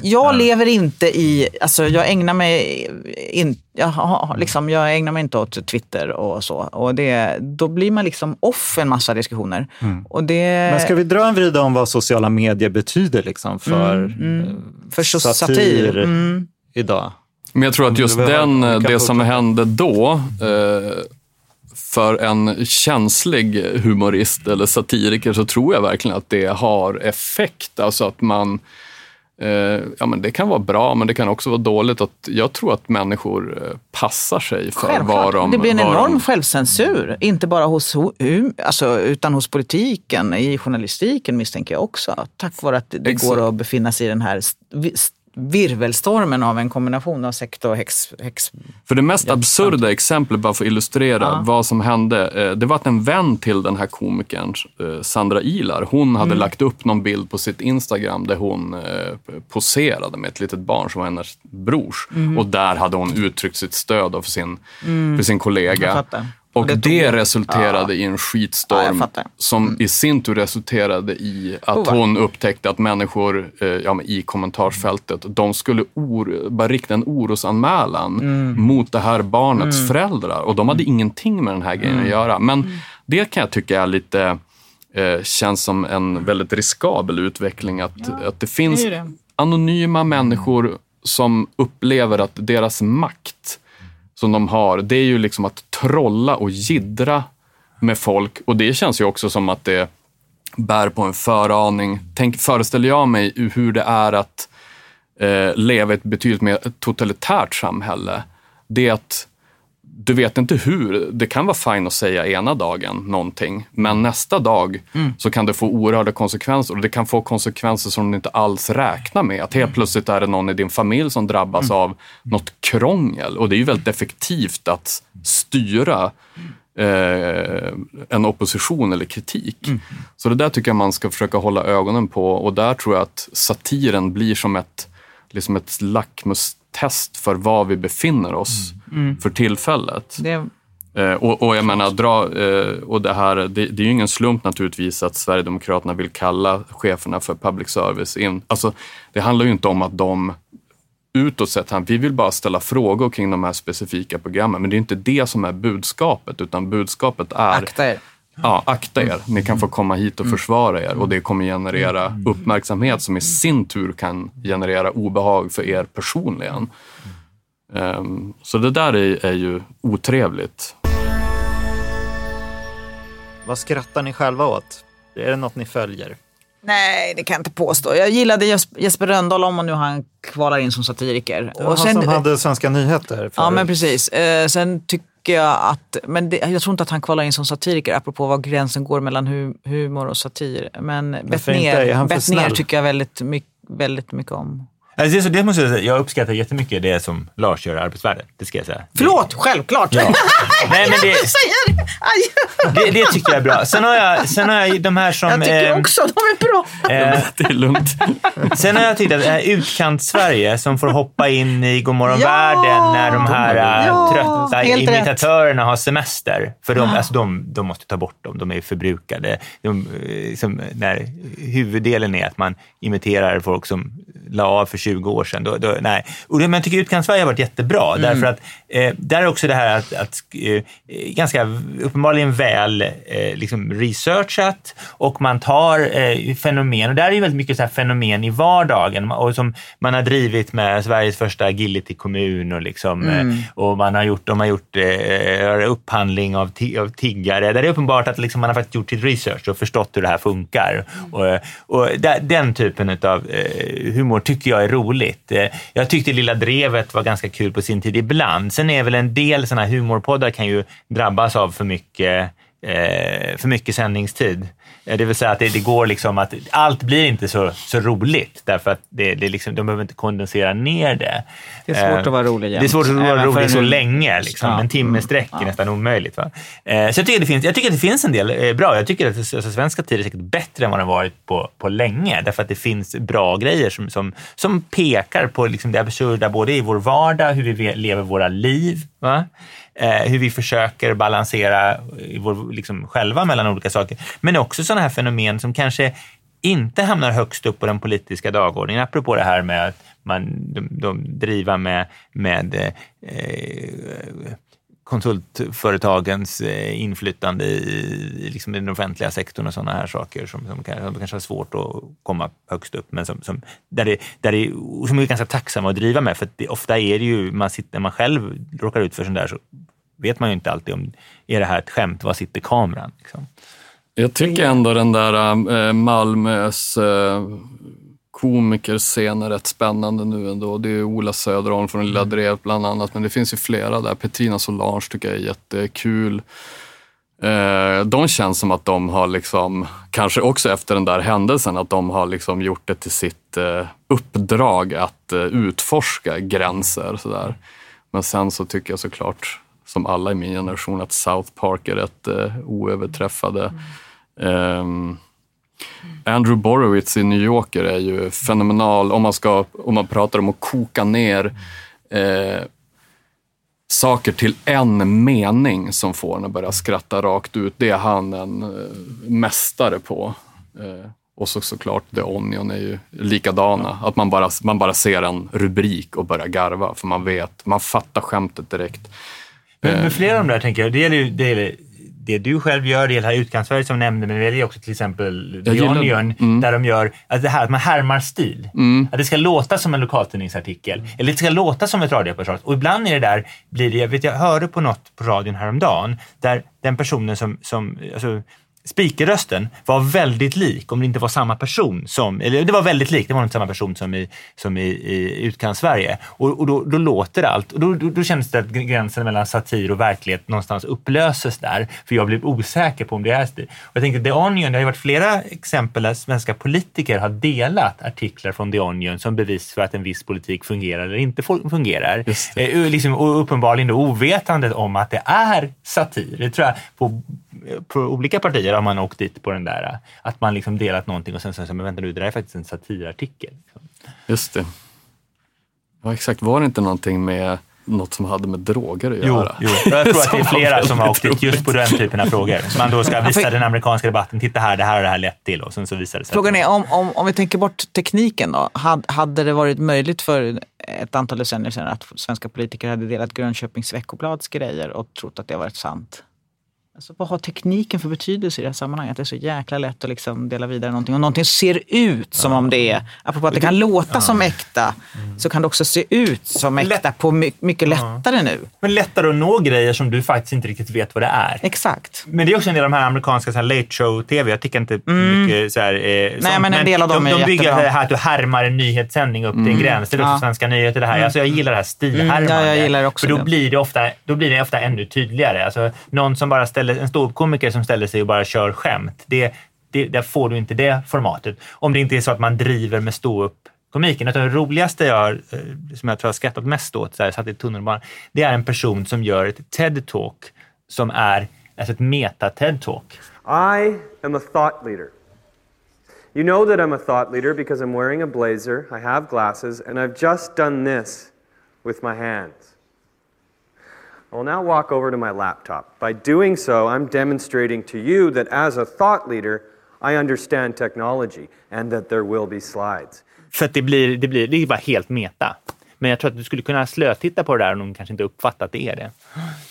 jag lever inte i, alltså jag ägnar mig, in, jag, har- liksom, jag ägnar mig inte åt Twitter och så. Och det, då blir man liksom off en massa diskussioner. Och det, Mm. Men ska vi dra en vrida om vad sociala medier betyder liksom för, Mm, eh, för satir, satir. Mm. idag? Men jag tror att just den, det som hände då, eh, för en känslig humorist eller satiriker så tror jag verkligen att det har effekt. Alltså att man, ja men det kan vara bra men det kan också vara dåligt. Att jag tror att människor eh, passar sig för vad Självklart. de... det blir en vad enorm de, självcensur. Inte bara hos, alltså, utan hos politiken, i journalistiken misstänker jag också. Tack vare att det Exakt. går att befinna sig i den här virvelstormen av en kombination av sekt och häx. häx. För det mest absurda exemplet, bara för att illustrera Ja. vad som hände, eh, det var att en vän till den här komikern, eh, Sandra Ilar, hon hade lagt upp någon bild på sitt Instagram där hon eh, poserade med ett litet barn som var hennes brors. Och där hade hon uttryckt sitt stöd för sin, för sin kollega. Och det det, resulterade i en Ja, skitstorm fattar. som i sin tur resulterade i att Oh, hon upptäckte att människor eh, ja, i kommentarsfältet, de skulle or, bara rikta en orosanmälan Mm. mot det här barnets föräldrar. Och de hade ingenting med den här grejen Mm. att göra. Men det kan jag tycka är lite, eh, känns som en väldigt riskabel utveckling. Att, att det finns det det. anonyma människor som upplever att deras makt som de har, det är ju liksom att trolla och gidra med folk. Och det känns ju också som att det bär på en föraning. Tänk, föreställer jag mig hur det är att eh, leva i ett betydligt mer totalitärt samhälle. Det är att du vet inte hur. Det kan vara fint att säga ena dagen någonting, men nästa dag så kan det få oerhörda konsekvenser. Och det kan få konsekvenser som du inte alls räknar med. Att helt plötsligt är det någon i din familj som drabbas av något krångel. Och det är ju väldigt effektivt att styra eh, en opposition eller kritik. Så det där tycker jag man ska försöka hålla ögonen på. Och där tror jag att satiren blir som ett, liksom ett lackmustest för var vi befinner oss för tillfället. Det, Eh, och, och jag menar, dra, eh, och det, här, det, det är ju ingen slump naturligtvis att Sverigedemokraterna vill kalla cheferna för public service. In, alltså, det handlar ju inte om att de utåt sett, vi vill bara ställa frågor kring de här specifika programmen. Men det är inte det som är budskapet, utan budskapet är akta er. Ja, akta er. Ni kan få komma hit och försvara er och det kommer generera uppmärksamhet som i sin tur kan generera obehag för er personligen. Ehm, så det där är, är ju otrevligt. Vad skrattar ni själva åt? Är det något ni följer? Nej, det kan jag inte påstå. Jag gillade Jes- Jesper Rönndahl om och nu han kvalar in som satiriker. Och han som hade Svenska nyheter. Ja, förut. men precis. Eh, sen tycker jag att, men det, jag tror inte att han kvalar in som satiriker, apropå var gränsen går mellan hu, humor och satir. Men Bettner tycker jag väldigt, mycket, väldigt mycket om. Alltså det, så det måste jag, säga, jag uppskattar jättemycket det som Lars gör i Arbetsvärlden. Det ska jag säga. Förlåt, självklart! Ja. [LAUGHS] Nej, men det, säger det. Det, tycker jag är bra. Sen har jag, sen har jag de här som... Jag tycker eh, också de är bra. eh, Det är lugnt. Sen har jag tyckt att här utkant-Sverige som får hoppa in i Godmorgon Ja! världen när de här Ja, trötta helt rätt. imitatörerna har semester. För de, alltså de, de måste ta bort dem, de är förbrukade. De, eh, som, när huvuddelen är att man imiterar folk som la av för 20 år sedan. Då, då, nej. Och det, men jag tycker Utkant-Sverige har varit jättebra. Mm. Därför att eh, där är också det här att, att eh, ganska uppenbarligen väl eh, liksom researchat och man tar eh, fenomen. Och där är ju väldigt mycket så här fenomen i vardagen och som man har drivit med Sveriges första agility-kommun och, liksom, Mm. eh, och man har gjort, de har gjort eh, upphandling av, av tiggare. Där det är uppenbart att liksom, man har faktiskt gjort sitt research och förstått hur det här funkar. Och, och där, den typen av humor humor tycker jag är roligt. Eh, jag tyckte Lilla Drevet var ganska kul på sin tid ibland. Sen är väl en del sådana här humorpoddar kan ju drabbas av för mycket, eh, för mycket sändningstid. Eh, Det vill säga att det, det går liksom att allt blir inte så, så roligt därför att det, det liksom, de behöver inte kondensera ner det. Det är svårt Eh, att vara rolig jämt. Det är svårt att vara rolig så en- länge. Liksom. Ja. En timme sträck är nästan omöjligt. Va? Eh, Så jag tycker, det finns, jag tycker att det finns en del bra. Jag tycker att alltså, svensk satir är säkert bättre än vad den varit på, på länge. Därför att det finns bra grejer som, som, som pekar på liksom det absurda både i vår vardag, hur vi lever våra liv. Va? Eh, hur vi försöker balansera eh, vår, liksom, själva mellan olika saker. Men också sådana här fenomen som kanske inte hamnar högst upp på den politiska dagordningen. Apropå det här med att man, de, de driver med, med eh, eh konsultföretagens eh, inflytande i, i liksom den offentliga sektorn och sådana här saker som, som, kanske, som kanske har svårt att komma högst upp, men som, som, där det, där det, som är ganska tacksamma att driva med. För att det, ofta är det ju, man sitter, när man själv råkar ut för sånt där så vet man ju inte alltid om, är det här ett skämt, var sitter kameran? Liksom. Jag tycker ändå den där äh, Malmös äh, komikerscen är rätt spännande nu ändå. Det är Ola Söderholm från Lilla Drevet bland annat, men det finns ju flera där. Petrina Solange tycker jag är jättekul. Eh, de känns som att de har, liksom, kanske också efter den där händelsen, att de har liksom gjort det till sitt eh, uppdrag att eh, utforska gränser. Sådär. Men sen så tycker jag såklart, som alla i min generation, att South Park är rätt oöverträffade. Ehm, Andrew Borowitz i New Yorker är ju fenomenal om man, ska, om man pratar om att koka ner eh, saker till en mening som får en att börja skratta rakt ut. Det är han en eh, mästare på. Eh, och så, såklart The Onion är ju likadana. Att man bara, man bara ser en rubrik och börjar garva för man vet, man fattar skämtet direkt. Men, Eh. men flera av de där tänker jag, det gäller ju det, gäller det du själv gör, det här Utkantsverige som nämnde, men det ju också till exempel The Onion, mm. där de gör alltså det här att man härmar stil. Mm. Att det ska låta som en lokaltidningsartikel, eller det ska låta som ett radioreportage. Och ibland är det där, blir det, jag vet jag hörde på något på radion häromdagen, där den personen som, som alltså, Speakerrösten var väldigt lik, om det inte var samma person som, eller det var väldigt lik, det var inte samma person som i, som i, i Utkants-Sverige. Och, och då, då låter allt, och då, då, då känns det att gränsen mellan satir och verklighet någonstans upplöses där, för jag blev osäker på om det är stil. Och jag tänkte, The Onion, det har ju varit flera exempel där svenska politiker har delat artiklar från The Onion som bevis för att en viss politik fungerar eller inte fu- fungerar. Eh, liksom, och uppenbarligen då ovetandet om att det är satir. Det tror jag på, på olika partier har man åkt dit på den där, att man liksom delat någonting och sen så, men vänta nu, det där är faktiskt en satirartikel. Just det. Ja, exakt. Var det inte någonting med något som hade med droger att Jo, göra? jo. Jag tror att det är [LAUGHS] flera som har åkt dit just på den typen av frågor. Man då ska visa den amerikanska debatten, titta här, det här har det här lett till och sen så visar det sig. Frågan är, om, om, om vi tänker bort tekniken då, had, hade det varit möjligt för ett antal decennier sedan att svenska politiker hade delat Grönköpings Veckoblads grejer och trott att det varit sant? Alltså, vad har tekniken för betydelse i det här sammanhanget? Det är så jäkla lätt att liksom dela vidare någonting. Om någonting ser ut som om det är, apropå att det kan låta som äkta, så kan det också se ut som äkta på my, mycket lättare nu. Men lättare att nå grejer som du faktiskt inte riktigt vet vad det är. Exakt. Men det är också en del av de här amerikanska så här, late show-tv. Jag tycker inte mycket så här, eh, sånt, Mm. men en del av dem de, är de bygger jättebra. det här att du härmar en nyhetssändning upp till en gräns. Det är också Ja. svenska nyheter det här. Alltså, jag gillar det här stilhärmande. Mm, ja, jag gillar också För då det. blir det ofta, då blir det ofta ännu tydligare. Alltså, någon som bara ställer, en ståuppkomiker som ställer sig och bara kör skämt. Det, det, där får du inte det formatet. Om det inte är så att man driver med ståuppkomiken. Utan det roligaste jag, har, eh, som jag tror jag har skrattat mest åt, så här, satt i tunnelbanan, det är en person som gör ett TED-talk som är alltså ett meta-TED-talk. I am a thought leader. You know that I'm a thought leader because I'm wearing a blazer, I have glasses, and I've just done this with my hand. I will now walk over to my laptop. By doing so, I'm demonstrating to you that as a thought leader, I understand technology and that there will be slides. För det blir, det blir, det är bara helt meta. Men jag tror att du skulle kunna slötitta på det där och de kanske inte uppfattar att det är det.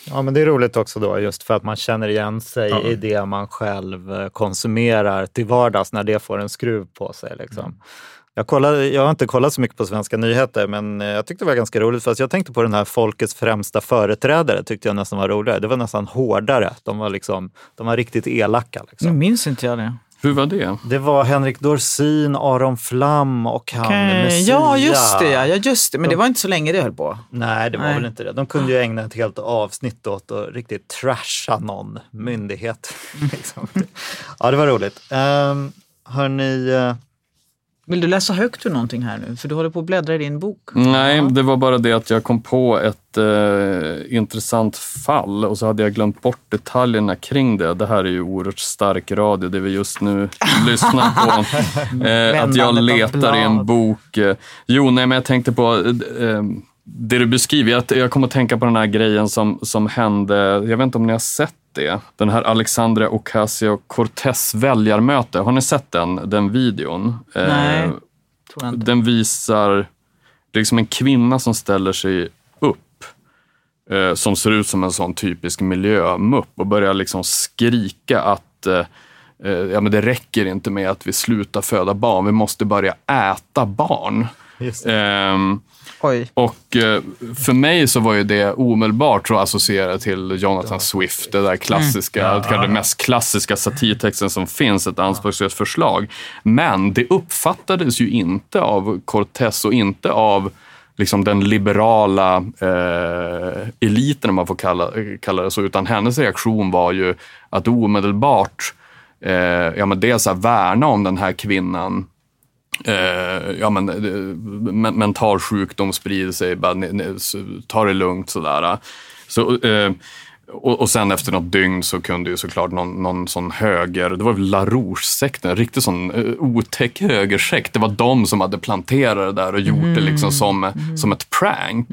Ja, men det är roligt också då, just för att man känner igen sig i det man själv eh, konsumerar till vardags när det får en skruv på sig. Liksom. Jag, kollade, jag har inte kollat så mycket på svenska nyheter, men eh, jag tyckte det var ganska roligt. För att jag tänkte på den här folkets främsta företrädare, tyckte jag nästan var roligare. Det var nästan hårdare. De var, liksom, de var riktigt elaka. Nu Liksom. minns inte jag det. Hur var det? Det var Henrik Dorsin, Aron Flam och han Okej, Messia. Ja, just det. Ja, just det. Men det var inte så länge det höll på. Nej, det var Nej. väl inte det. De kunde ju ägna ett helt avsnitt åt att riktigt trasha någon myndighet. [LAUGHS] liksom. Ja, det var roligt. Um, hörni, eh, Vill du läsa högt ur någonting här nu? För du håller på att bläddra i din bok. Nej, det var bara det att jag kom på ett eh, intressant fall och så hade jag glömt bort detaljerna kring det. Det här är ju oerhört stark radio, det vi just nu [LAUGHS] lyssnar på. Eh, att jag letar i en bok. Eh, jo, nej, men jag tänkte på eh, det du beskriver. Jag, jag kom att tänka på den här grejen som, som hände, jag vet inte om ni har sett det. Den här Alexandria Ocasio-Cortez väljarmöte. Har ni sett den, den videon? Eh, Nej. Tror jag inte. den visar det är liksom en kvinna som ställer sig upp eh, som ser ut som en sån typisk miljömupp och börjar liksom skrika att eh, eh, ja, men det räcker inte med att vi slutar föda barn, vi måste börja äta barn. just Ehm, Oj. och eh, för mig så var ju det omedelbart att associera till Jonathan Swift, det där klassiska, kanske den mest klassiska satirtexten som finns, ett anspråkslöst förslag. Men det uppfattades ju inte av Cortez och inte av liksom den liberala eh, eliten, om man får kalla, kalla det så, utan hennes reaktion var ju att omedelbart eh, ja, men dels att värna om den här kvinnan eh, ja, men, eh, men, mental sjukdom sprider sig, bara, ne, ne, ta det lugnt sådär. Så, eh, och, och sen efter något dygn så kunde ju såklart någon, någon sån höger, det var väl La Rouge-sekten, en riktigt sån uh, otäck högersekt. Det var de som hade planterat det där och gjort det liksom som, som ett prank.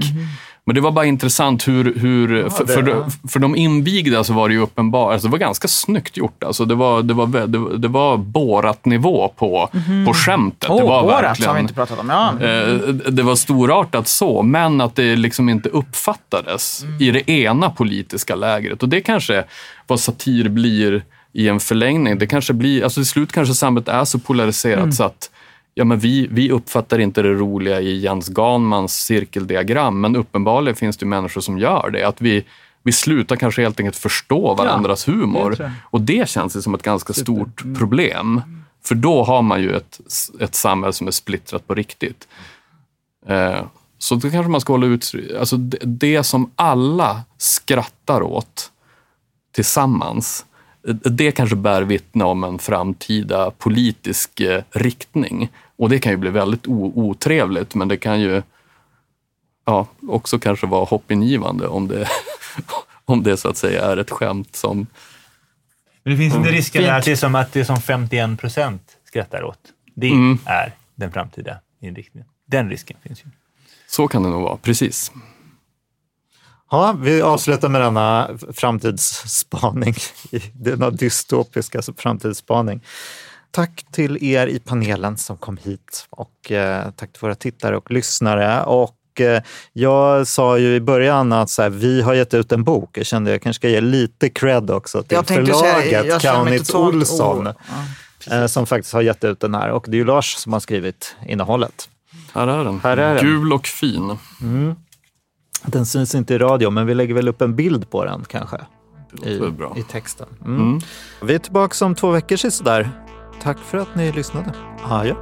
Men det var bara intressant hur, hur för, det- för, ja. för de invigda så var det ju uppenbart, alltså det var ganska snyggt gjort. Alltså det var, det var, det var, det var Borat-nivå på, på skämtet. Åh, det var Borat har verkligen, vi inte pratat om. Ja. Eh, Det var storartat så, men att det liksom inte uppfattades i det ena politiska lägret. Och det kanske vad satir blir i en förlängning. Det kanske blir, alltså till slut kanske samhället är så polariserat så att ja, men vi, vi uppfattar inte det roliga i Jens Ganmans cirkeldiagram, men uppenbarligen finns det människor som gör det. Att vi, vi slutar kanske helt enkelt förstå varandras det humor. jag. Och det känns som ett ganska stort problem. För då har man ju ett, ett samhälle som är splittrat på riktigt. Eh, så då kanske man ska hålla ut, alltså det, det som alla skrattar åt tillsammans, eh, det kanske bär vittne om en framtida politisk eh, riktning. Och det kan ju bli väldigt otrevligt, men det kan ju ja, också kanske vara hoppingivande om det, [LAUGHS] om det så att säga är ett skämt som Men det finns inte risken Fint. att det är som att det är som 51 procent skrattar åt. Det Mm. är den framtida inriktningen. Den risken finns ju. Så kan det nog vara, precis. Ja, vi avslutar med denna framtidsspaning, [LAUGHS] denna dystopiska framtidsspaning. Tack till er i panelen som kom hit och eh, tack till våra tittare och lyssnare. Och eh, jag sa ju i början att så här, vi har gett ut en bok. Jag kände att jag kanske ska ge lite cred också till Jag förlaget Kaunitz Olsson oh, ja, eh, som faktiskt har gett ut den här. Och det är ju Lars som har skrivit innehållet. Här är den. Här är den. Gul och fin. Den syns inte i radio, men vi lägger väl upp en bild på den kanske. Det i, låter väl bra. i texten. Mm. Vi är tillbaka om två veckor sådär. Tack för att ni lyssnade. Adjö.